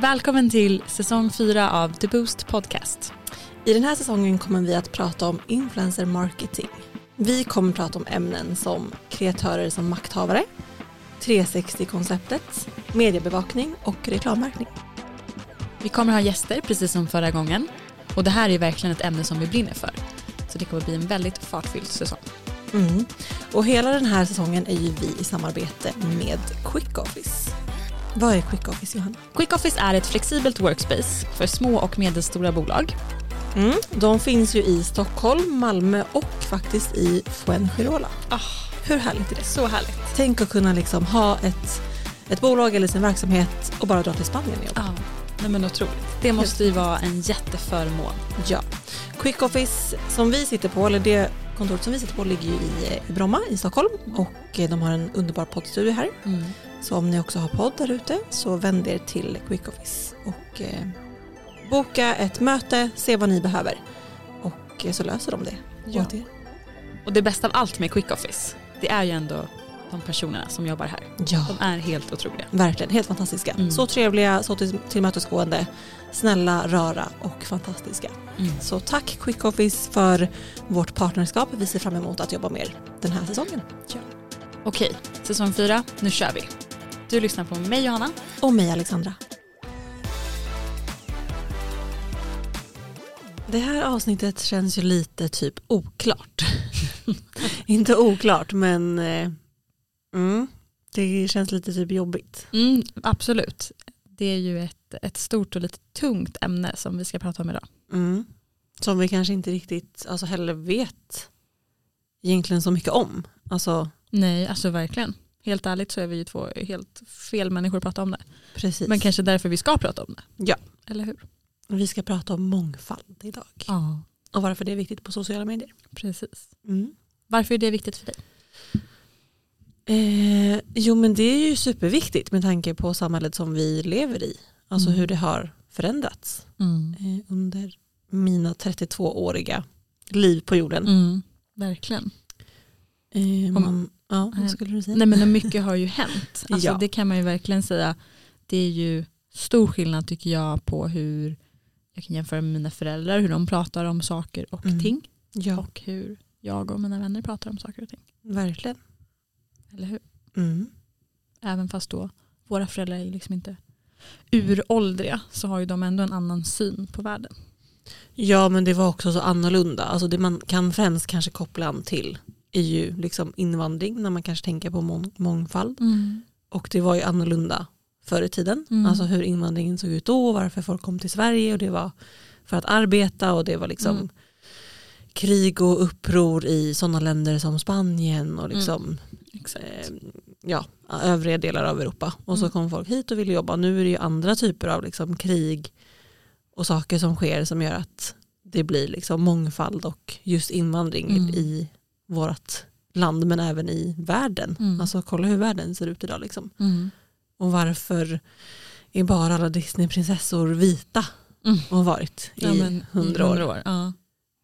Välkommen till säsong 4 av The Boost Podcast. I den här säsongen kommer vi att prata om influencer marketing. Vi kommer prata om ämnen som kreatörer som makthavare, 360-konceptet, mediebevakning och reklammärkning. Vi kommer ha gäster precis som förra gången och det här är verkligen ett ämne som vi brinner för. Så det kommer bli en väldigt fartfylld säsong. Mm. Och hela den här säsongen är ju vi i samarbete med Quick Office. Vad är Quick Office Johanna? Quick Office är ett flexibelt workspace för små och medelstora bolag. Mm. De finns ju i Stockholm, Malmö och faktiskt i Fuengirola. Ah, Hur härligt är det? så härligt. Tänk att kunna liksom ha ett, ett bolag eller sin verksamhet och bara dra till Spanien och jobba. Nej men otroligt. Det måste ju vara en jätteförmån. Ja. Quick Office som vi sitter på, eller det kontoret som vi sitter på ligger ju i, Bromma i Stockholm och de har en underbar poddstudio här. Mm. Så om ni också har podd där ute så vänd er till Quick Office och eh, boka ett möte, se vad ni behöver och eh, så löser de det Ja. åt er. Och det bästa av allt med Quick Office, det är ju ändå de personerna som jobbar här. Ja, De är helt otroliga. verkligen. Helt fantastiska. Mm. Så trevliga, så till, tillmötesgående, snälla, rara och fantastiska. Mm. Så tack Quick Office för vårt partnerskap. Vi ser fram emot att jobba med er den här säsongen. Okej, säsong 4, nu kör vi. Du lyssnar på mig Johanna. Och mig Alexandra. Det här avsnittet känns ju lite typ oklart. Inte oklart men eh, mm, det känns lite typ jobbigt. Mm, absolut. Det är ju ett, ett stort och lite tungt ämne som vi ska prata om idag. Mm. Som vi kanske inte riktigt alltså heller vet egentligen så mycket om. Alltså Nej, alltså verkligen. Helt ärligt så är vi ju två helt fel människor att prata om det. precis. Men kanske därför vi ska prata om det. Ja. Eller hur? Vi ska prata om mångfald idag. Ja, Och varför det är viktigt på sociala medier. precis. Mm. Varför är det viktigt för dig? Eh, jo men det är ju superviktigt med tanke på samhället som vi lever i. Alltså Mm. hur det har förändrats eh, under mina 32-åriga liv på jorden. Mm, verkligen. Eh, man, ja, vad skulle du säga? Nej men mycket har ju hänt. Alltså, Ja. Det kan man ju verkligen säga. Det är ju stor skillnad tycker jag på hur jag kan jämföra med mina föräldrar, hur de pratar om saker och Mm. ting. ja, Och hur jag och mina vänner pratar om saker och ting. verkligen. Eller hur? Mm. Även fast då våra föräldrar är liksom inte uråldriga så har ju de ändå en annan syn på världen. Ja men det var också så annorlunda. Alltså det man kan främst kanske koppla an till är ju liksom invandring när man kanske tänker på mång- mångfald. Och det var ju annorlunda förr i tiden. Mm. Alltså hur invandringen såg ut då, varför folk kom till Sverige och det var för att arbeta och det var liksom Mm. krig och uppror i sådana länder som Spanien och liksom Exakt. eh, ja, övriga delar av Europa. Och så Mm. kom folk hit och ville jobba. Nu är det ju andra typer av liksom krig och saker som sker som gör att det blir liksom mångfald och just invandring Mm. i vårt land men även i världen. Mm. Alltså kolla hur världen ser ut idag. Liksom. Mm. Och varför är bara alla Disneyprinsessor vita Mm. och har varit i hundra år. 100 år. Ja.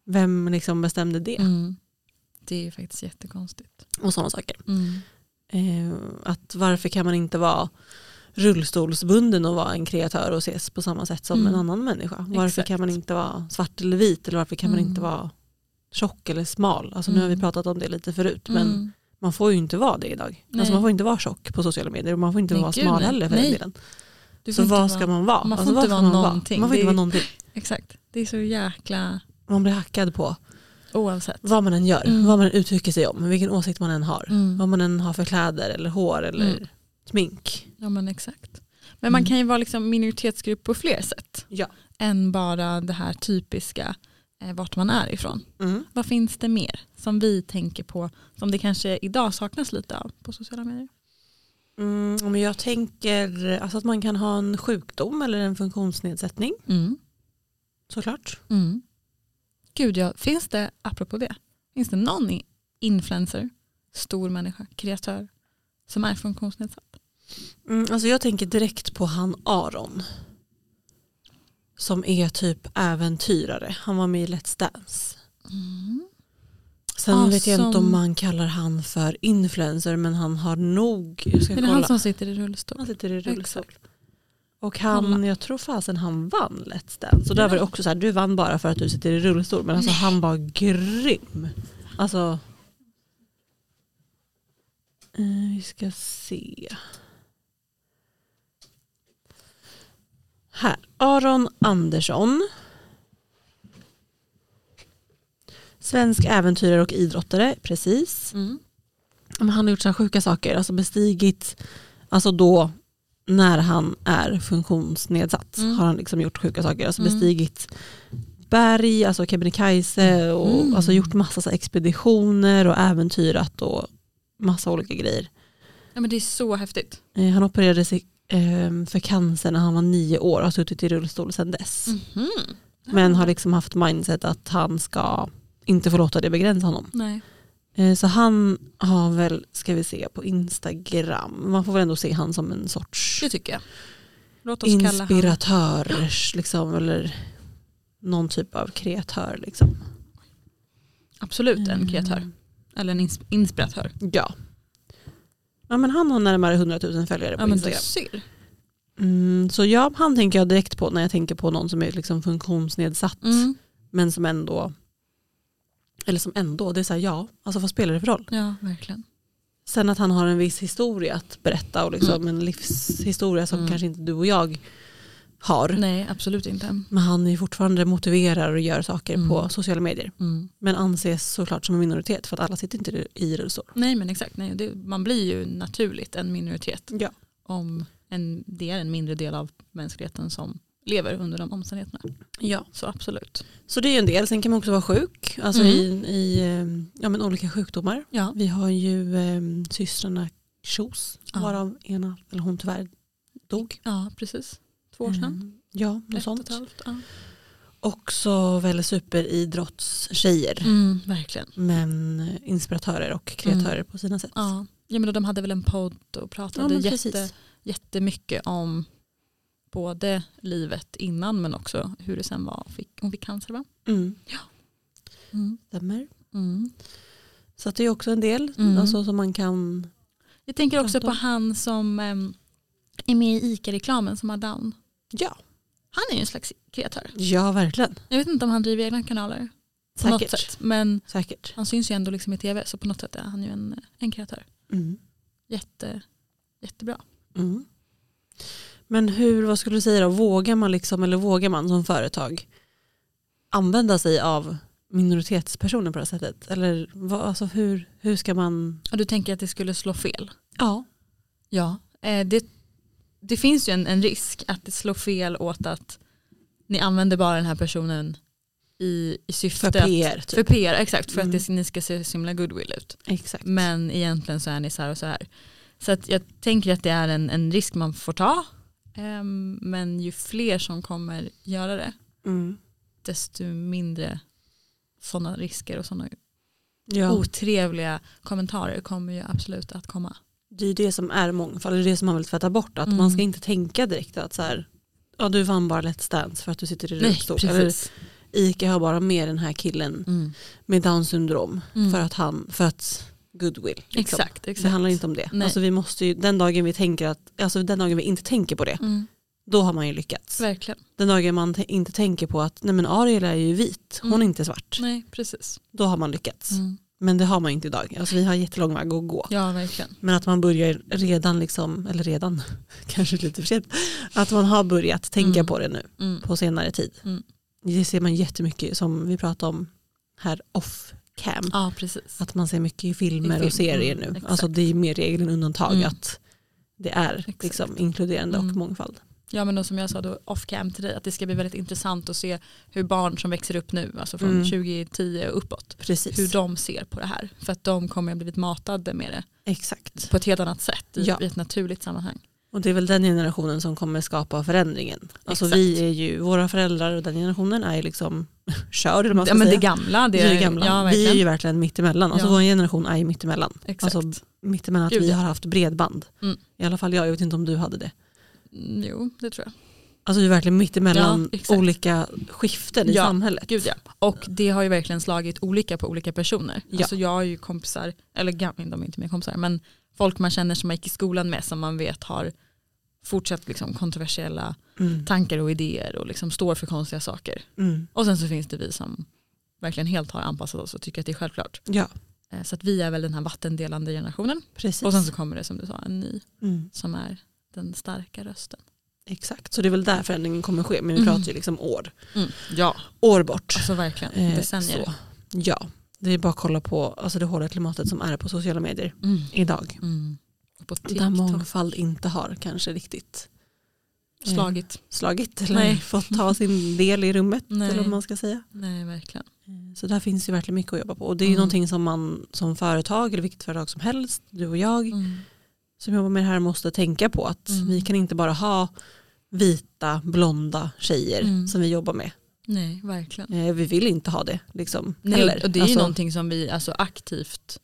Vem liksom bestämde det? Mm. Det är faktiskt jättekonstigt. Och sådana saker. Mm. Eh, att varför kan man inte vara rullstolsbunden och vara en kreatör och ses på samma sätt som Mm. en annan människa? Varför Exakt. kan man inte vara svart eller vit eller varför kan man Mm. inte vara tjock eller smal? Alltså nu har vi Mm. pratat om det lite förut men Mm. man får ju inte vara det idag. Nej. Alltså man får inte vara tjock på sociala medier och man får inte Nej, vara gud, smal nej. heller för den delen. Så vad ska man vara? man får alltså, inte vara man någonting. Man får inte vara någonting. Exakt. Det är så jäkla Man blir hackad på oavsett. vad man än gör, Mm. vad man än uttrycker sig om, vilken åsikt man än har. Mm. Vad man än har för kläder eller hår eller Mm. smink. Ja men exakt. Men man Mm. kan ju vara liksom minoritetsgrupp på fler sätt. Ja. Än bara det här typiska vart man är ifrån. Mm. Vad finns det mer som vi tänker på som det kanske idag saknas lite av på sociala medier? Mm, men jag tänker alltså att man kan ha en sjukdom eller en funktionsnedsättning Mm. såklart. Mm. Gud ja, finns det, apropå det, finns det någon influencer, stor människa, kreatör som är funktionsnedsatt? Mm, alltså jag tänker direkt på han Aron. Som är typ äventyrare. Han var med i Let's Dance. Sen Ah, vet jag inte som- om man kallar han för influencer men han har nog, jag ska Är det kolla. han som sitter i rullstol? han sitter i rullstol. Exakt. Och han, Kolla. jag tror fasen han vann Let's Dance. Så där var det också så här, du vann bara för att du sitter i rullstol. Men alltså han var grym. Alltså. Eh, vi ska se. Här, Aron Andersson. Svensk äventyrare och idrottare, precis. Mm. Men han har gjort så här sjuka saker, alltså bestigit, alltså då när han är funktionsnedsatt Mm. har han liksom gjort sjuka saker. Alltså Mm. bestigit berg, alltså Kebnekaise och Mm. alltså gjort massa så expeditioner och äventyrat och massa olika grejer. Ja, men det är så häftigt. Eh, han opererade sig för cancer när han var nio år och har suttit i rullstol sedan dess. Mhm. Men har liksom haft mindset att han ska inte få låta det begränsa honom. Nej. Eh, Så han har väl, ska vi se på Instagram, man får väl ändå se han som en sorts Det tycker jag. Låt oss kalla han. inspiratör liksom, eller någon typ av kreatör. Liksom. Absolut en kreatör. Mm. Eller en ins- inspiratör. Ja. Ja men han har närmare 100 000 följare på Ja Instagram. ser. Mm, så ja, han tänker jag direkt på när jag tänker på någon som är liksom funktionsnedsatt Mm. men som ändå, eller som ändå, det är så här, ja, alltså vad spelar det för roll? Ja verkligen. Sen att han har en viss historia att berätta och liksom en livshistoria som Mm. kanske inte du och jag har. Nej absolut inte. Men han är fortfarande motiverar och gör saker Mm. på sociala medier. Mm. Men anses såklart som en minoritet för att alla sitter inte i rullstol. Nej men exakt, Nej, det, man blir ju naturligt en minoritet Ja. om en, det är en mindre del av mänskligheten som lever under de omständigheterna. ja. Så absolut. Så det är ju en del. Sen kan man också vara sjuk. Alltså Mm. i, i eh, ja, men olika sjukdomar. Ja. Vi har ju eh, systrarna Kjos. Ja. Varav ena, eller hon tyvärr dog. ja precis. Två år sedan. Mm. Ja, något och sånt. ett halvt. Ja. Också väl superidrottstjejer. Mm, verkligen. Men inspiratörer och kreatörer på sina sätt. Ja. ja men de hade väl en podd och Ja, pratade men jätte, precis. jättemycket om både livet innan men också hur det sen var. Fick, hon fick cancer va? Mm. Mm. Stämmer. Mm. Så det är också en del Mm. alltså, som man kan... Jag tänker också på han som em, är med i ICA-reklamen som har down. Ja, Han är ju en slags kreatör. ja verkligen. Jag vet inte om han driver egna kanaler på något Säkert. sätt. Men Säkert. han syns ju ändå liksom i tv så på något sätt är han ju en, en kreatör. Mm. Jätte, jättebra. Mm. Men hur, vad skulle du säga då, vågar man liksom, eller vågar man som företag använda sig av minoritetspersoner på det här sättet? Eller vad, alltså hur, hur ska man... Och du tänker att det skulle slå fel? Ja. Ja. Eh, det, det finns ju en, en risk att det slår fel åt att ni använder bara den här personen i, i syfte För att, PR typ. för PR, exakt, för Mm. att det, ni ska se så himla goodwill ut. Exakt. Men egentligen så är ni så här och så här. Så att jag tänker att det är en, en risk man får ta. Ehm, men ju fler som kommer göra det, Mm. desto mindre sådana risker och sådana Ja. otrevliga kommentarer kommer ju absolut att komma. Det är det som är mångfald, det är det som man vill tvätta bort. Att Mm. man ska inte tänka direkt att så här, ja, du vann bara Let's Dance för att du sitter i rullstol. Eller. Ica har bara med den här killen Mm. med down syndrom Mm. för att han, för att goodwill. liksom. Exakt, exakt. Det handlar inte om det. Nej. Alltså vi måste ju, den dagen vi tänker att, alltså den dagen vi inte tänker på det, Mm. då har man ju lyckats. Verkligen. Den dagen man te- inte tänker på att nej men Ariel är ju vit, hon Mm. är inte svart. Nej, precis. Då har man lyckats. Men det har man inte idag. Alltså vi har jättelång väg att gå. Ja, verkligen. Men att man börjar redan, liksom, eller redan, kanske lite för sent, att man har börjat tänka Mm. på det nu Mm. på senare tid. Mm. Det ser man jättemycket som vi pratade om här off cam. Ja, precis. Att man ser mycket i filmer I film, och serier mm, nu. exakt. Alltså det är mer regel än undantag Mm. att det är liksom inkluderande och Mm. mångfald. Ja, men då, som jag sa då off cam till dig, att det ska bli väldigt intressant att se hur barn som växer upp nu, alltså från Mm. 2010 och uppåt, Precis, hur de ser på det här. För att de kommer ha blivit matade med det exakt. på ett helt annat sätt i, Ja. i ett naturligt sammanhang. Och det är väl den generationen som kommer skapa förändringen. Alltså Exakt. vi är ju, våra föräldrar och den generationen är ju liksom körd eller man Ja, ska men det säga. gamla, det, är ju gamla. Ja, vi är ju verkligen mittemellan. Alltså Ja. vår generation är ju mittemellan. Exakt. Alltså mittemellan att Gud, vi ja. har haft bredband. Mm. I alla fall jag, jag vet inte om du hade det. Jo, det tror jag. Alltså vi är verkligen mittemellan Ja, olika skiften i Ja, samhället. Gud ja. Och det har ju verkligen slagit olika på olika personer. Ja. Alltså jag har ju kompisar, eller gamla, de är inte mer kompisar, men folk man känner som man gick i skolan med som man vet har fortsatt liksom kontroversiella Mm. tankar och idéer och liksom står för konstiga saker. Mm. Och sen så finns det vi som verkligen helt har anpassat oss och tycker att det är självklart. Ja, Eh, Så att vi är väl den här vattendelande generationen. precis. Och sen så kommer det som du sa en ny mm. som är den starka rösten. Exakt, så det är väl där förändringen kommer ske. Men vi Mm. pratar ju liksom år. Ja, År bort. alltså verkligen. Eh, Decennier. så. Ja, det är bara att kolla på alltså det hårda klimatet som är på sociala medier Mm. idag. Mm. På Där mångfald inte har kanske riktigt eh, Slagit. slagit eller Nej. fått ta sin del i rummet. Nej. Eller vad man ska säga. Nej, verkligen. Eh, Så där finns ju verkligen mycket att jobba på. Och det är ju Mm. någonting som man som företag eller vilket företag som helst, du och jag Mm. Som jobbar med det här måste tänka på att Mm. vi kan inte bara ha vita blonda tjejer Mm. som vi jobbar med. Nej, verkligen. Eh, Vi vill inte ha det. Liksom, Nej, heller. och det är Alltså, ju någonting som vi alltså aktivt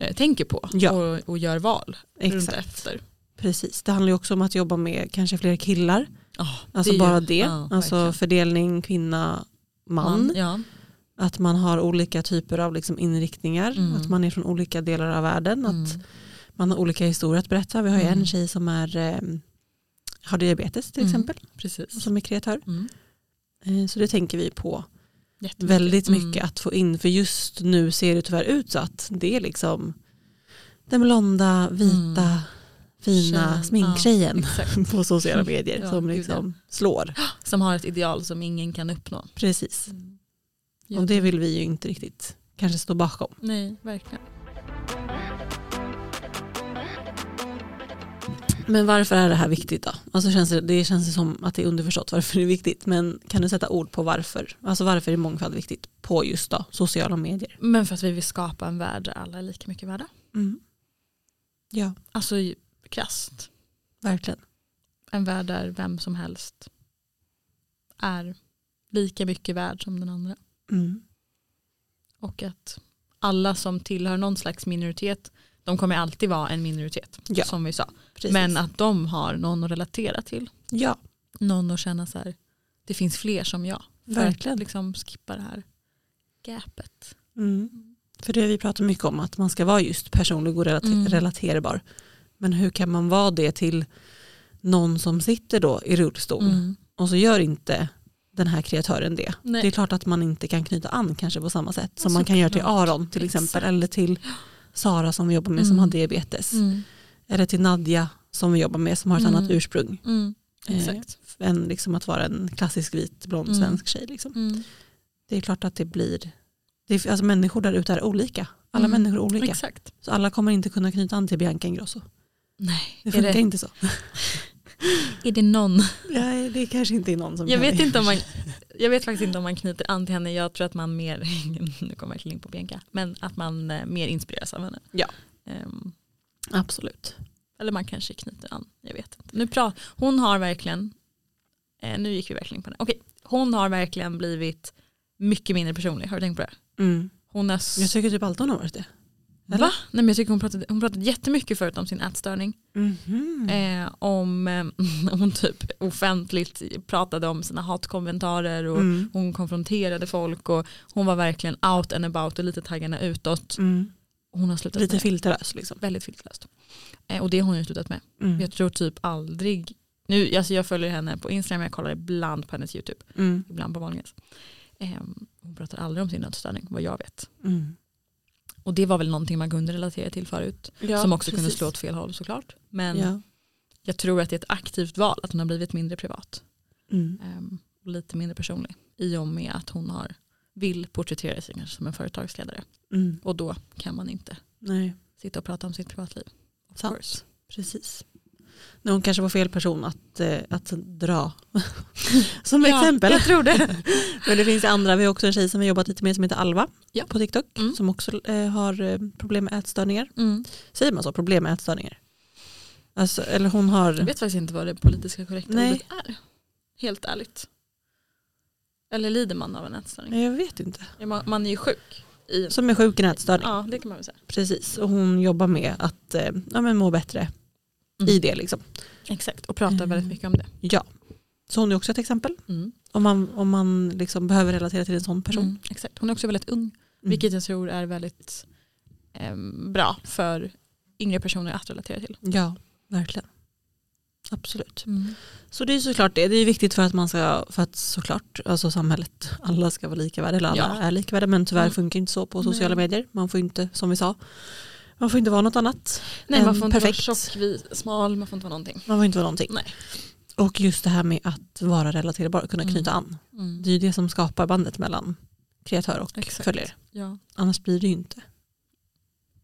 eh, tänker på Ja. och, och gör val runt Exakt. efter. Precis, det handlar ju också om att jobba med kanske fler killar. Oh, Alltså bara det. Ja, alltså verkligen. fördelning kvinna, man. Ja. Att man har olika typer av liksom inriktningar. Mm. Att man är från olika delar av världen. Att Mm. Man har olika historier att berätta. Vi har ju Mm. en tjej som är, eh, har diabetes till Mm. exempel. Precis. Som är kreatör. Mm. Eh, så det tänker vi på väldigt mycket Mm. att få in. För just nu ser det tyvärr ut så att det är liksom den blonda, vita, Mm. fina Tjejen, sminktjejen Exakt. på sociala medier Ja, som liksom slår. Som har ett ideal som ingen kan uppnå. Precis. Ja. Och det vill vi ju inte riktigt kanske stå bakom. Nej, verkligen. Men varför är det här viktigt då? Alltså känns det, det känns som att det är underförstått varför det är viktigt. Men kan du sätta ord på varför? Alltså varför är mångfald viktigt på just då sociala medier? Men för att vi vill skapa en värld där alla är lika mycket värda. Mm. Ja, Alltså krasst. verkligen. En värld där vem som helst är lika mycket värd som den andra. Mm. Och att alla som tillhör någon slags minoritet, de kommer alltid vara en minoritet. Ja. Som vi sa. Precis. Men att de har någon att relatera till. ja, Någon att känna så här, det finns fler som jag. För Verkligen. att liksom skippa det här gapet. Mm. För det vi pratat mycket om, att man ska vara just personlig och relate- Mm. relaterbar. Men hur kan man vara det till någon som sitter då i rullstol Mm. och så gör inte den här kreatören det. Nej. Det är klart att man inte kan knyta an kanske på samma sätt som man kan göra till. Aron till exempel Exakt. eller till Sara som vi jobbar med som Mm. har diabetes. Mm. Eller till Nadja som vi jobbar med som har ett Mm. annat ursprung. Eh, Exakt. än liksom att vara en klassisk vit blond svensk tjej. Liksom. Det är klart att det blir, det är, alltså människor där ute är olika. Alla Mm. människor är olika. Exakt. Så alla kommer inte kunna knyta an till Bianca Ingrosso. Nej, Det är funkar det, inte så. är det någon? Ja, det kanske inte är någon som Jag vet, det. inte om man, jag vet faktiskt inte om man knyter an till henne. Jag tror att man mer, nu kommer jag verkligen in på Bianca, men att man eh, mer inspireras av henne. Ja. Ehm, Absolut. eller man kanske knyter an, jag vet inte. Nu pra, hon har verkligen, eh, nu gick vi verkligen på det. Okej, hon har verkligen blivit mycket mindre personlig. Har du tänkt på det? Mm. Hon är Jag tycker typ alltid hon har varit det. Eller? Va? Nej, men jag tycker hon pratade, hon pratade jättemycket förut om sin ätstörning. Mhm. Eh, om eh, hon typ offentligt pratade om sina hatkommentarer och Mm. hon konfronterade folk och hon var verkligen out and about och lite taggarna utåt. Mm. Hon har slutat Lite med filterlös liksom. Väldigt filterlöst. Eh, och det har hon ju slutat med. Mm. Jag tror typ aldrig, nu, alltså jag följer henne på Instagram, jag kollar ibland på hennes YouTube, Mm. ibland på Wahlgrens. Eh, hon pratar aldrig om sin ätstörning, vad jag vet. Mm. Och det var väl någonting man kunde relatera till förut. Ja, som också kunde precis. slå åt fel håll såklart. Men Ja. jag tror att det är ett aktivt val att hon har blivit mindre privat. Mm. Och lite mindre personlig. I och med att hon har, vill porträttera sig som en företagsledare. Mm. Och då kan man inte Nej, sitta och prata om sitt privatliv. Of Sant. course. precis. Nej, hon kanske var fel person att, eh, att dra som Ja, exempel. jag tror det. Men det finns andra, vi har också en tjej som vi jobbat lite med som heter Alva Ja. på TikTok Mm. som också eh, har eh, problem med ätstörningar. Mm. Säger man så? Problem med ätstörningar? Alltså, eller hon har... Jag vet faktiskt inte vad det politiska korrekta Nej. ordet är. Helt ärligt. Eller lider man av en ätstörning? Jag vet inte. Man, man är ju sjuk. I, Som är sjuk i en ätstörning. ja det kan man väl säga. Precis, och hon jobbar med att ja, men må bättre Mm. i det. Liksom. Exakt, och pratar Mm. väldigt mycket om det. Ja. Så hon är också ett exempel. Mm. Om man, om man liksom behöver relatera till en sån person. Mm, exakt. Hon är också väldigt ung. Mm. Vilket jag tror är väldigt ehm, bra för yngre personer att relatera till. Ja, verkligen. absolut. Mm. Så det är såklart det. Det är viktigt för att man ska, för att såklart, alltså samhället, alla ska vara lika värda, eller alla Ja. är lika värda, men tyvärr Mm. funkar inte så på Nej. sociala medier. Man får inte, som vi sa, man får inte vara något annat. Nej man får inte perfekt. vara tjock, smal, man får inte vara någonting. Man får inte vara någonting. Nej. Och just det här med att vara relaterbar, kunna Mm. knyta an. Mm. Det är ju det som skapar bandet mellan kreatör och Exakt. följare. Ja, Annars blir det ju inte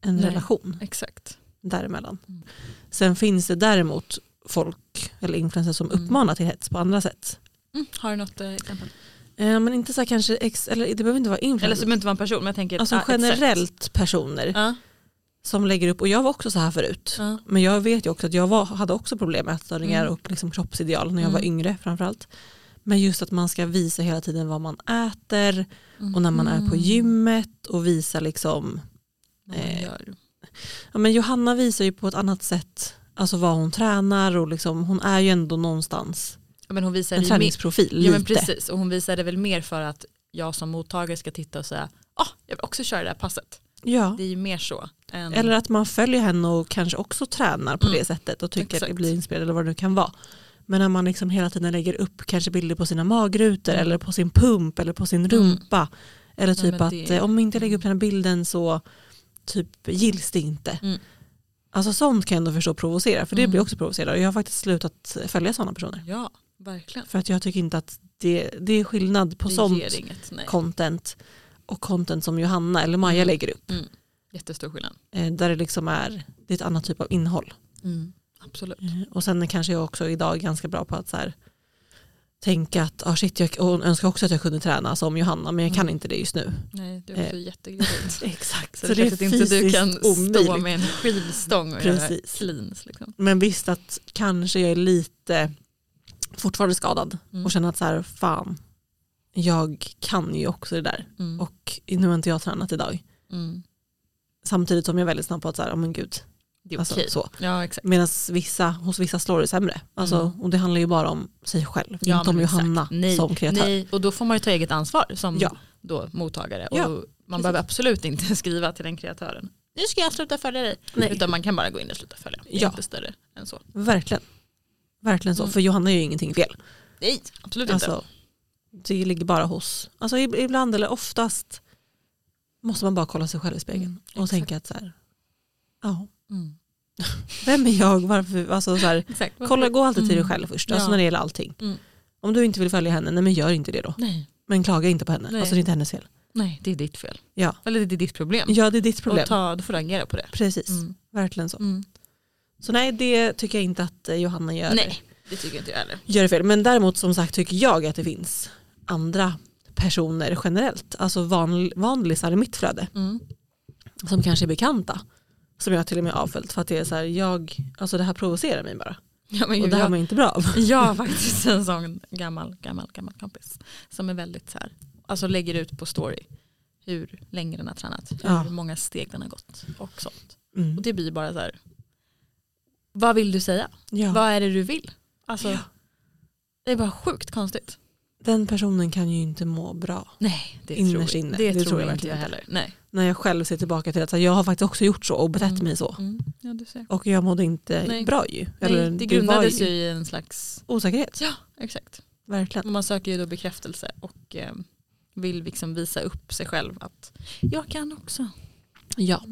en Nej. relation exakt. däremellan. Mm. Sen finns det däremot folk eller influencers som Mm. uppmanar till hets på andra sätt. Mm. Har du något eh, exempel? Eh, men inte så kanske, ex, eller det behöver inte vara Eller så influencers. behöver inte vara en person men jag tänker Alltså ah, generellt personer Ja, som lägger upp, och jag var också så här förut. ja. Men jag vet ju också att jag var, hade också problem med ätstörningar Mm. och liksom kroppsideal när jag var Mm. yngre framförallt. Men just att man ska visa hela tiden vad man äter och när man är på Mm. gymmet och visa liksom eh, ja, men Johanna visar ju på ett annat sätt alltså vad hon tränar och liksom, hon är ju ändå någonstans Ja, men hon visar en mer, träningsprofil ja, men precis och hon visar det väl mer för att jag som mottagare ska titta och säga ah, jag vill också köra det här passet. Ja. Det är ju mer så. Än, Eller att man följer henne och kanske också tränar på Mm. det sättet och tycker att det Exakt. blir inspirerad eller vad det nu kan vara. Men när man liksom hela tiden lägger upp kanske bilder på sina magrutor Mm. eller på sin pump eller på sin rumpa. Eller Nej, typ men att det- eh, om inte jag lägger upp den här bilden så typ gills det inte. Mm. Alltså sånt kan jag ändå förstå provocera för det Mm. blir också provocerande och jag har faktiskt slutat följa sådana personer. Ja, verkligen. För att jag tycker inte att det, det är skillnad på det sånt inget. Nej. content och content som Johanna eller Maja Mm. lägger upp. Mm. Jättestor skillnad. Eh, där det liksom är, det är ett annat typ av innehåll. Absolut. Eh, Och sen är kanske jag också idag ganska bra på att så här, tänka att ah shit, jag önskar också att jag kunde träna som Johanna men jag kan Mm. inte det just nu. Nej, du är också Eh. jättegravid. Exakt, Så, det är klart att inte du kan stå omöjligt. med en skivstång och göra Precis. cleans. Liksom. Men visst att kanske jag är lite fortfarande skadad Mm. och känner att så här, fan, jag kan ju också det där Mm. och nu har inte jag tränat idag. Mm. Samtidigt som jag är väldigt snabb på att så här, oh men gud, Det är alltså, okej. så. Ja. Medan vissa, hos vissa slår det sämre. Alltså, Mm. Och det handlar ju bara om sig själv, Ja, inte om exakt. Johanna Nej, som kreatör. Nej, och då får man ju ta eget ansvar som Ja. då, mottagare. Och man precis. behöver absolut inte skriva till den kreatören. Nu ska jag sluta följa dig. Nej. Utan man kan bara gå in och sluta följa. Det är inte större än så. Verkligen. Verkligen så, Mm. för Johanna gör ju ingenting fel. Nej, absolut inte. Det ligger bara hos, alltså ib- ibland eller oftast måste man bara kolla sig själv i spegeln Mm, och exakt. tänka att så här, ja, Mm. vem är jag, varför, alltså så här, kolla, gå alltid till dig Mm. själv först, alltså Ja. när det gäller allting. Mm. Om du inte vill följa henne, nej men gör inte det då. Nej. Men klaga inte på henne, Nej. alltså det är inte hennes fel. Nej, det är ditt fel. Ja, Eller det är ditt problem. ja det är ditt problem. Och ta, då får du agera på det. Precis, Mm. verkligen så. Mm. Så nej, det tycker jag inte att eh, Johanna gör, Nej, det tycker inte jag heller. gör det fel. Men däremot som sagt tycker jag att det finns andra personer generellt, alltså van, vanlisar i mitt flöde Mm. som kanske är bekanta som jag till och med har avföljt för att det är så här, jag, alltså det här provocerar mig bara Ja, men och det här jag, var inte bra av. jag har faktiskt en sån gammal, gammal, gammal kompis som är väldigt så här, alltså lägger ut på story hur länge den har tränat, hur Ja. många steg den har gått och sånt. Mm. Och det blir bara så här, vad vill du säga? Ja. Vad är det du vill? Alltså. Det är bara sjukt konstigt. Den personen kan ju inte må bra. Nej, det Innerst tror, inne. det Det tror tror jag jag inte jag heller. Nej. När jag själv ser tillbaka till att jag har faktiskt också gjort så och betett Mm. mig så. Mm. Ja, du ser. Och jag mådde inte Nej. bra ju. Nej, Eller, det var grundades ju ju i en slags, osäkerhet. ja exakt. Verkligen. Och man söker ju då bekräftelse och eh, vill liksom visa upp sig själv att jag kan också. Ja.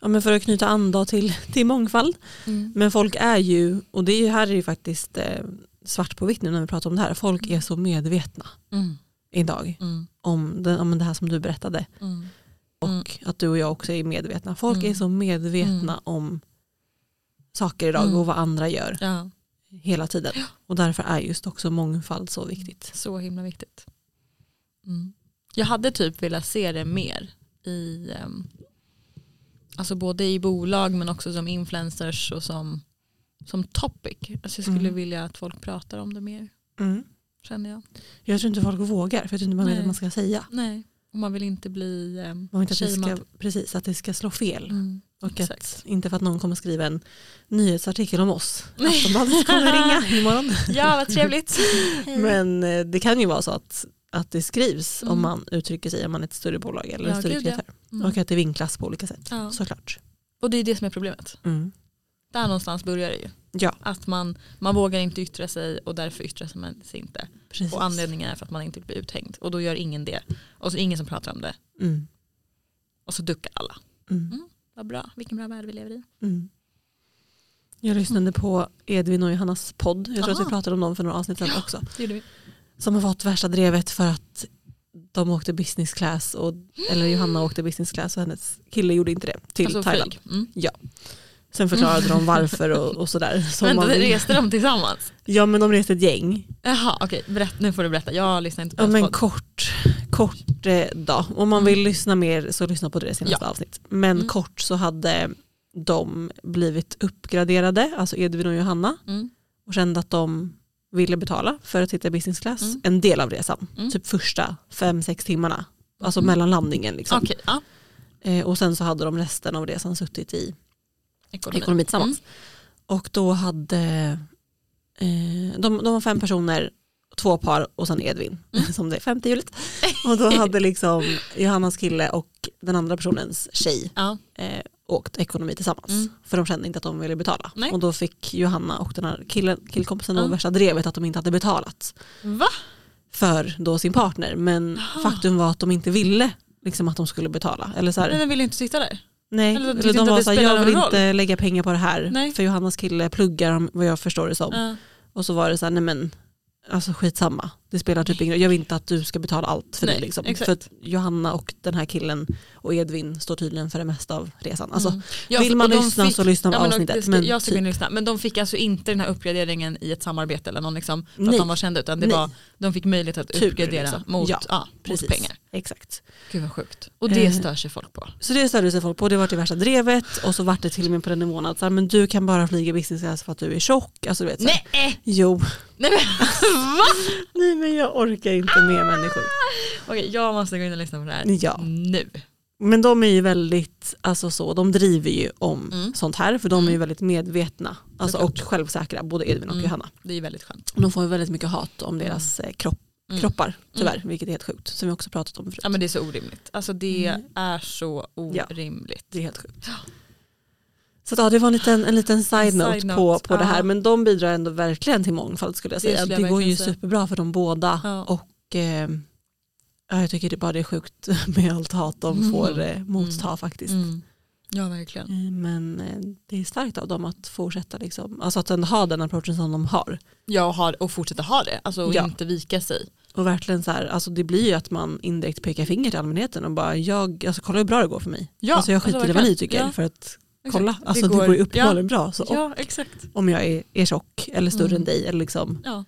ja men för att knyta an då till, till mångfald. Mm. Men folk är ju, och det är ju här är ju faktiskt eh, svart på vitt nu när vi pratar om det här. Folk är så medvetna Mm. idag Mm. om, den, om det här som du berättade. Mm. Och Mm. att du och jag också är medvetna. Folk Mm. är så medvetna Mm. om saker idag Mm. och vad andra gör Ja, hela tiden. Och därför är just också mångfald så viktigt. så himla viktigt. Mm. Jag hade typ velat se det mer i ehm, alltså både i bolag men också som influencers och som, som topic. Alltså jag skulle Mm. vilja att folk pratar om det mer känner jag. Jag tror inte folk vågar för jag tror inte man vet vad man ska säga. Nej, och man vill inte bli um, Man vill inte att det ska, precis, att det ska slå fel. Mm. Och att, inte för att någon kommer skriva en nyhetsartikel om oss. Aftonbladet kommer ringa imorgon. Ja, vad trevligt. Men eh, det kan ju vara så att, att det skrivs Mm. om man uttrycker sig om man är ett större bolag eller Ja, en större gud, ja. Mm. Och att det vinklas på olika sätt. Ja. Såklart. Och det är det som är problemet. Mm. Där någonstans börjar det ju. Ja, Att man, man vågar inte yttra sig och därför yttrar sig man sig inte. precis. Och anledningen är för att man inte vill bli uthängd. Och då gör ingen det. Och så ingen som pratar om det. Mm. Och så duckar alla. Mm. Vad bra, vilken bra värld vi lever i. Mm. Jag lyssnade på Edvin och Johannas podd. Jag tror att vi Aha. pratade om dem för några avsnitt sedan också. Gjorde vi. Som har fått värsta drevet för att de åkte business class. Och, eller Johanna åkte business class och hennes kille gjorde inte det till Alltså Thailand. flyg. Mm. Sen förklarade de varför och, och sådär. Så Vänta, man reste de tillsammans? Ja men de reste ett gäng. Jaha, okej. Berätt, nu får du berätta. Jag lyssnar inte på Ja, men podd. kort, kort eh, då. Om man vill lyssna mer så lyssna på det senaste avsnitt. Men Mm. kort så hade de blivit uppgraderade, alltså Edvin och Johanna. Mm. Och kände att de ville betala för att sitta i business class. Mm. En del av resan, Mm. typ första fem sex timmarna. Alltså Mm. mellan landningen. Liksom. Okej, ja. Eh, och sen så hade de resten av resan suttit i Ekonomi. ekonomi tillsammans. Och då hade eh, de, de var fem personer, två par och sen Edvin Mm. som det är femte hjulet. Och då hade liksom Johannas kille och den andra personens tjej Ja. eh, åkt ekonomi tillsammans. Mm. För de kände inte att de ville betala. Nej. Och då fick Johanna och den här killen, killkompisen nog värsta drevet att de inte hade betalat Va? för då sin partner. Men Jaha. faktum var att de inte ville liksom, att de skulle betala. Eller så här, Men den vill inte sitta där. Nej, Eller eller de var såhär, jag vill inte lägga pengar på det här. Nej. För Johannas kille pluggar vad jag förstår det som. Ja. Och så var det så här, nej men alltså skitsamma. Det spelar typ ingen roll. Jag vill inte att du ska betala allt för Nej, det. Liksom. exakt. För att Johanna och den här killen och Edvin står tydligen för det mesta av resan. Alltså, Mm. Ja, vill man lyssna fick- så lyssna på Ja, avsnittet. ska- Men jag ska typ, lyssna. Men de fick alltså inte den här uppgraderingen i ett samarbete eller någon liksom, för Nej. att de var kända utan det Nej. var, de fick möjlighet att Tur, uppgradera liksom. mot, Ja, ja, mot pengar. exakt. Gud vad sjukt. Och det Eh. stör sig folk på. Så det störde sig folk på. Det var det värsta drevet. Och så var det till och med på den nivån att så här, men du kan bara flyga business class för att du är tjock. Alltså, du vet, så här. Nej! Jo. Nej men va? Nej men jag orkar inte med människor. Okej jag måste gå in och lyssna på det här Ja. nu. Men de är ju väldigt, alltså så, de driver ju om Mm. sånt här för de är ju Mm. väldigt medvetna alltså, och Såklart. självsäkra, både Edvin och Mm. Johanna. Det är väldigt skönt. De får ju väldigt mycket hat om deras eh, kropp, Mm. kroppar tyvärr, vilket är helt sjukt. Som vi också pratat om förut. Ja men det är så orimligt. Alltså det Mm. är så orimligt. Det är helt sjukt. Så att, ja, det var en liten, en liten side note, side på, på det här men de bidrar ändå verkligen till mångfald skulle jag Det säga. Det, jag går ju säga. superbra för dem båda Ja. och eh, ja, jag tycker det bara det är sjukt med allt hat de Mm. får eh, motta faktiskt. Mm. Ja verkligen. Eh, Men eh, det är starkt av dem att fortsätta, liksom, alltså att ändå ha den approachen som de har. Ja och, har, och fortsätta ha det. Alltså och Ja. inte vika sig. Och verkligen så här, alltså det blir ju att man indirekt pekar finger till allmänheten och bara, jag, alltså kolla hur bra det går för mig. Ja, alltså jag skiter alltså i vad ni tycker Ja, för att. Kolla, alltså det går- går, ju uppenbarligen bra. Så Ja exakt. Om jag är, är tjock eller större Mm. än dig, eller liksom, Ja.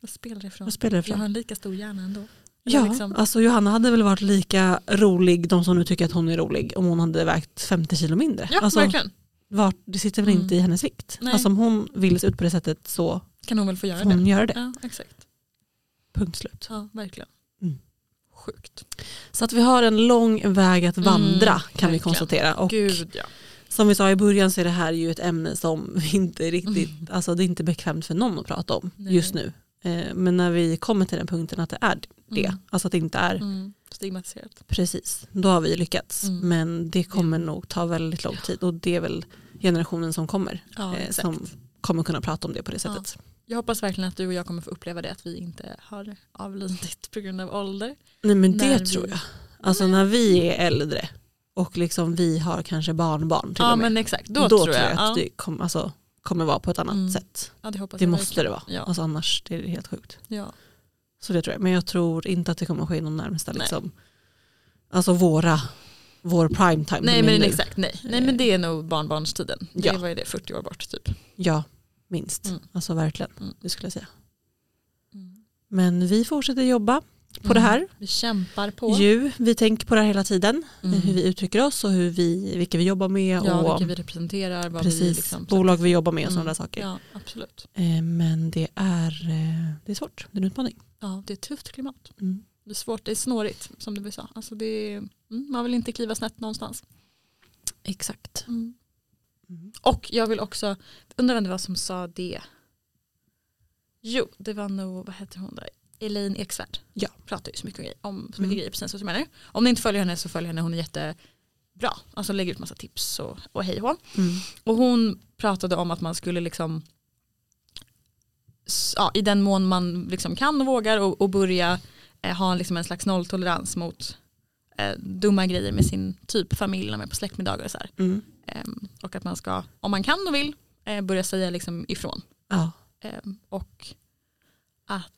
Vad spelar det för roll? vad spelar det för Jag har en lika stor hjärna ändå. Eller Ja, liksom- alltså Johanna hade väl varit lika rolig, de som nu tycker att hon är rolig, om hon hade vägt 50 kilo mindre. Ja alltså, verkligen. vart, det sitter väl Mm. inte i hennes vikt. Nej. Alltså om hon vill se ut på det sättet så Kan hon väl få göra hon det? göra det. Ja exakt. Punkt slut. Ja verkligen. Mm. Sjukt. Så att vi har en lång väg att Mm, vandra kan vi verkligen. konstatera. Och Gud ja. Som vi sa i början så är det här ju ett ämne som inte riktigt, Mm. alltså det är inte bekvämt för någon att prata om Nej. just nu. Eh, Men när vi kommer till den punkten att det är det, Mm. alltså att det inte är Mm. Stigmatiserat. precis, då har vi lyckats. Mm. Men det kommer nog ta väldigt lång tid och det är väl generationen som kommer Ja, eh, som kommer kunna prata om det på det sättet. Jag hoppas verkligen att du och jag kommer få uppleva det att vi inte har avlidit på grund av ålder. Nej men det vi- tror jag. Alltså när vi är äldre och liksom vi har kanske barnbarn till Ja och med. men exakt, då, då, tror jag. att ja. det kom, alltså, kommer vara på ett annat Mm. sätt. Ja, det Det jag måste det vara. Ja. Alltså annars är det helt sjukt. Ja. Så det tror jag. Men jag tror inte att det kommer ske inom närmsta liksom, alltså våra, vår prime time. Nej men nu. exakt, nej. nej men det är nog barnbarnstiden. Det Ja. var ju det 40 år bort typ. Ja, minst. Mm. Alltså verkligen, Mm. det skulle jag säga. Men vi fortsätter jobba på det Mm. här. Vi kämpar på. Ju, vi tänker på det här hela tiden. Mm. Hur vi uttrycker oss och hur vi, vilka vi jobbar med. Ja, och vilka vi representerar. Vad vi precis, liksom, bolag vi jobbar med och Mm. sådana där saker. Ja, absolut. Eh, Men det är, eh, det är svårt, det är en utmaning. Ja, det är ett tufft klimat. Mm. Det är svårt, det är snårigt som du sa. Alltså det är, mm, man vill inte kliva snett någonstans. Exakt. Mm. Mm. Och jag vill också, undrar vem det var som sa det. Jo, det var nog, vad heter hon där? Elaine Eksvärd. Ja. Pratar ju så mycket, om så mycket Mm. grejer på sina sociala medier. Om ni inte följer henne så följ henne, hon är jätte bra. Alltså lägger ut massa tips och, och hej och. Mm. Och hon pratade om att man skulle liksom ja, i den mån man liksom kan och vågar och, och börja eh, ha liksom en slags nolltolerans mot eh, dumma grejer med sin typ familj när man är på släktmiddagar och så här. Mm. Ehm, och att man ska, om man kan och vill, eh, börja säga liksom ifrån. Ja. Ehm, och att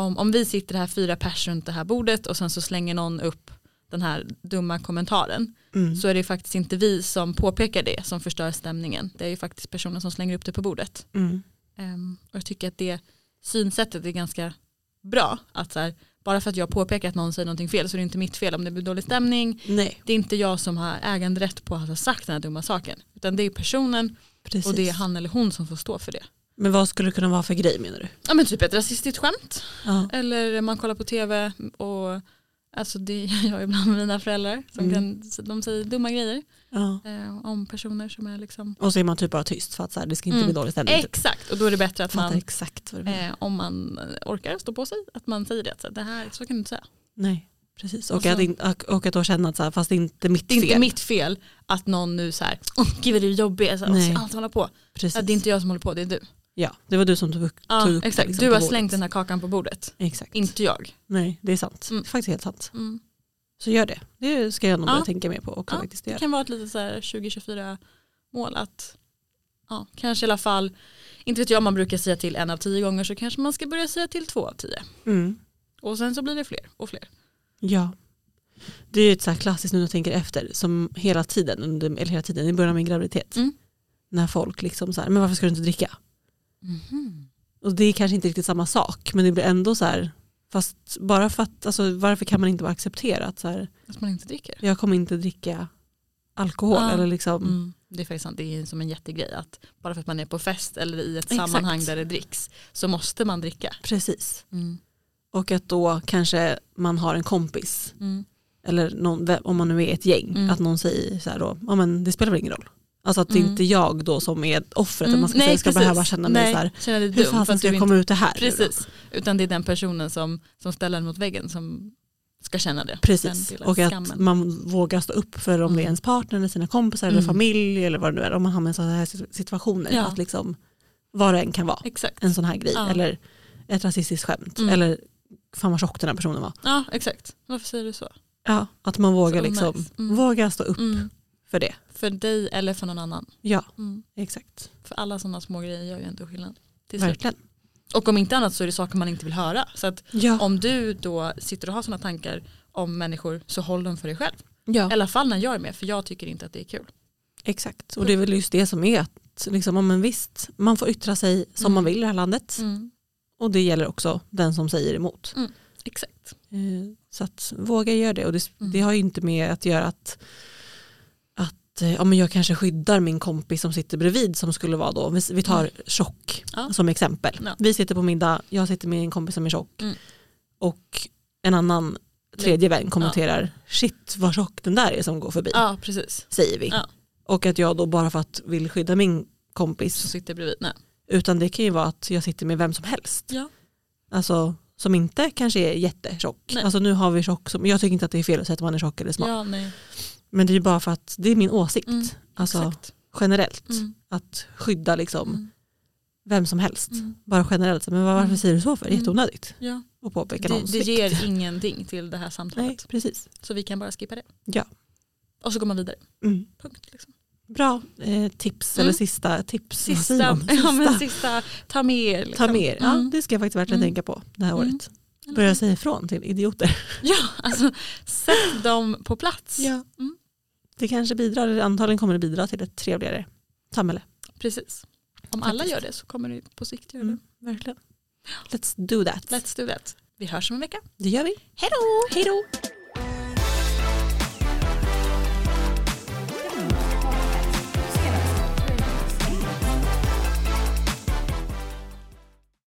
om, om vi sitter här fyra personer runt det här bordet och sen så slänger någon upp den här dumma kommentaren Mm. så är det faktiskt inte vi som påpekar det som förstör stämningen. Det är ju faktiskt personen som slänger upp det på bordet. Mm. Ehm, och jag tycker att det synsättet är ganska bra. Att så här, bara för att jag påpekar att någon säger någonting fel så är det inte mitt fel om det blir dålig stämning. Nej, Det är inte jag som har äganderätt på att ha sagt den här dumma saken. Utan det är personen precis. och det är han eller hon som får stå för det. Men vad skulle det kunna vara för grej menar du? Ja men typ ett rasistiskt skämt. Ja. Eller man kollar på tv och alltså det gör jag ibland med mina föräldrar. Som Mm. kan, de säger dumma grejer Ja. eh, om personer som är liksom Och så är man typ bara tyst för att så här, det ska inte Mm. bli dålig stämning. Typ. Exakt, och då är det bättre att Fattar man, exakt eh, om man orkar stå på sig, att man säger det. Så, det här, så kan du inte säga. Nej, precis. Och, Och så- att, in, och, och att då känna att så här, fast det är inte mitt Det är fel. inte mitt fel att någon nu så här, oh, gud vad du är jobbig, så här, Nej. "Åh, ska allt hålla på. Precis. Ja, det är inte jag som håller på, det är du. Ja, det var du som tog, tog Ja, upp det, exakt. liksom, du har slängt den här kakan på bordet, Exakt. inte jag. Nej, det är sant. Mm. Det är faktiskt helt sant. Mm. Så gör det. Det ska jag nog Ja. börja tänka mer på också Ja, faktiskt Det kan vara ett litet så här 2024 mål att ja, kanske i alla fall, inte vet jag om man brukar säga till en av tio gånger så kanske man ska börja säga till två av tio. Mm. Och sen så blir det fler och fler. Ja. Det är ju ett så här klassiskt nu när jag tänker efter som hela tiden, under, eller hela tiden i början av min graviditet. Mm. När folk liksom så här, men varför ska du inte dricka? Mhm. Och det är kanske inte riktigt samma sak men det blir ändå så här, fast bara för att, alltså varför kan man inte bara acceptera att så här, Att man inte dricker. jag kommer inte dricka alkohol Ja. eller liksom, Mm. Det är faktiskt sant, det är som en jättegrej att bara för att man är på fest eller i ett Exakt. sammanhang där det dricks så måste man dricka. precis. Mm. Och att då kanske man har en kompis Mm. eller någon, om man nu är ett gäng, Mm. att någon säger så här då, ja men det spelar väl ingen roll. Alltså att det Mm. inte är jag då som är offret, Mm. att man ska, Nej, ska precis. behöva känna mig Nej, så här, känna dig hur att ska jag inte komma ut det här då? Precis, utan det är den personen som, som ställer den mot väggen som ska känna det. Precis, och att skammen. man vågar stå upp för om det är Mm. ens partner eller sina kompisar Mm. eller familj eller vad det nu är, om man hamnar i sådana här situationer. Ja. Att liksom, vad det än kan vara, Exakt. en sån här grej Ja. eller ett rasistiskt skämt Mm. eller fan vad tjock den här personen var. Ja, exakt. Varför säger du så? Ja, att man vågar, Så liksom, nice. Mm. våga stå upp för det. För dig eller för någon annan. Ja, Mm. exakt. För alla sådana små grejer gör ju ändå skillnad. Till slut. Verkligen. Och om inte annat så är det saker man inte vill höra. Så att Ja. om du då sitter och har sådana tankar om människor så håll dem för dig själv. ja, I alla fall när jag är med för jag tycker inte att det är kul. exakt. Och det är väl just det som är att liksom, om en visst, man får yttra sig som Mm. man vill i det här landet Mm. och det gäller också den som säger emot. Exakt. Eh, Så att våga göra det och det, Mm. det har ju inte med att göra att, att eh, ja, men jag kanske skyddar min kompis som sitter bredvid som skulle vara då, vi, tar Mm. tjock Ja. som exempel. Ja. Vi sitter på middag, jag sitter med en kompis som är tjock Mm. och en annan tredje vän kommenterar shit vad tjock den där är som går förbi, Ja, precis. säger vi. Ja. Och att jag då bara för att vill skydda min kompis, sitter bredvid. Nej. utan det kan ju vara att jag sitter med vem som helst. Ja. Alltså som inte kanske är jättetjock. Nej. Alltså nu har vi tjock, som, jag tycker inte att det är fel att säga att man är tjock eller smal. Ja, nej. Men det är ju bara för att det är min åsikt. Mm, alltså Exakt. generellt. Mm. Att skydda liksom Mm. vem som helst. Mm. Bara generellt. Men varför Mm. säger du så för? Det är Mm. jätteonödigt. Ja. påpeka Det, det ger ingenting till det här samtalet. Nej, precis. Så vi kan bara skippa det. Ja. Och så går man vidare. Mm. Punkt. Liksom. Bra eh, tips, Mm. eller sista tips. Sista, man? ja, men Sista. sista, ta med er. Liksom. Ta med er. Ja, Mm. det ska jag faktiskt verkligen Mm. tänka på det här Mm. året. Börja säga ifrån till idioter. Ja, alltså sätt dem på plats. Ja. Mm. Det kanske bidrar, eller antagligen kommer det bidra till ett trevligare samhälle. Precis. Om alla gör det så kommer det på sikt göra Mm. Verkligen. Let's do that. det. Let's do that. Vi hörs om en vecka. Det gör vi. Hej då! Hej då!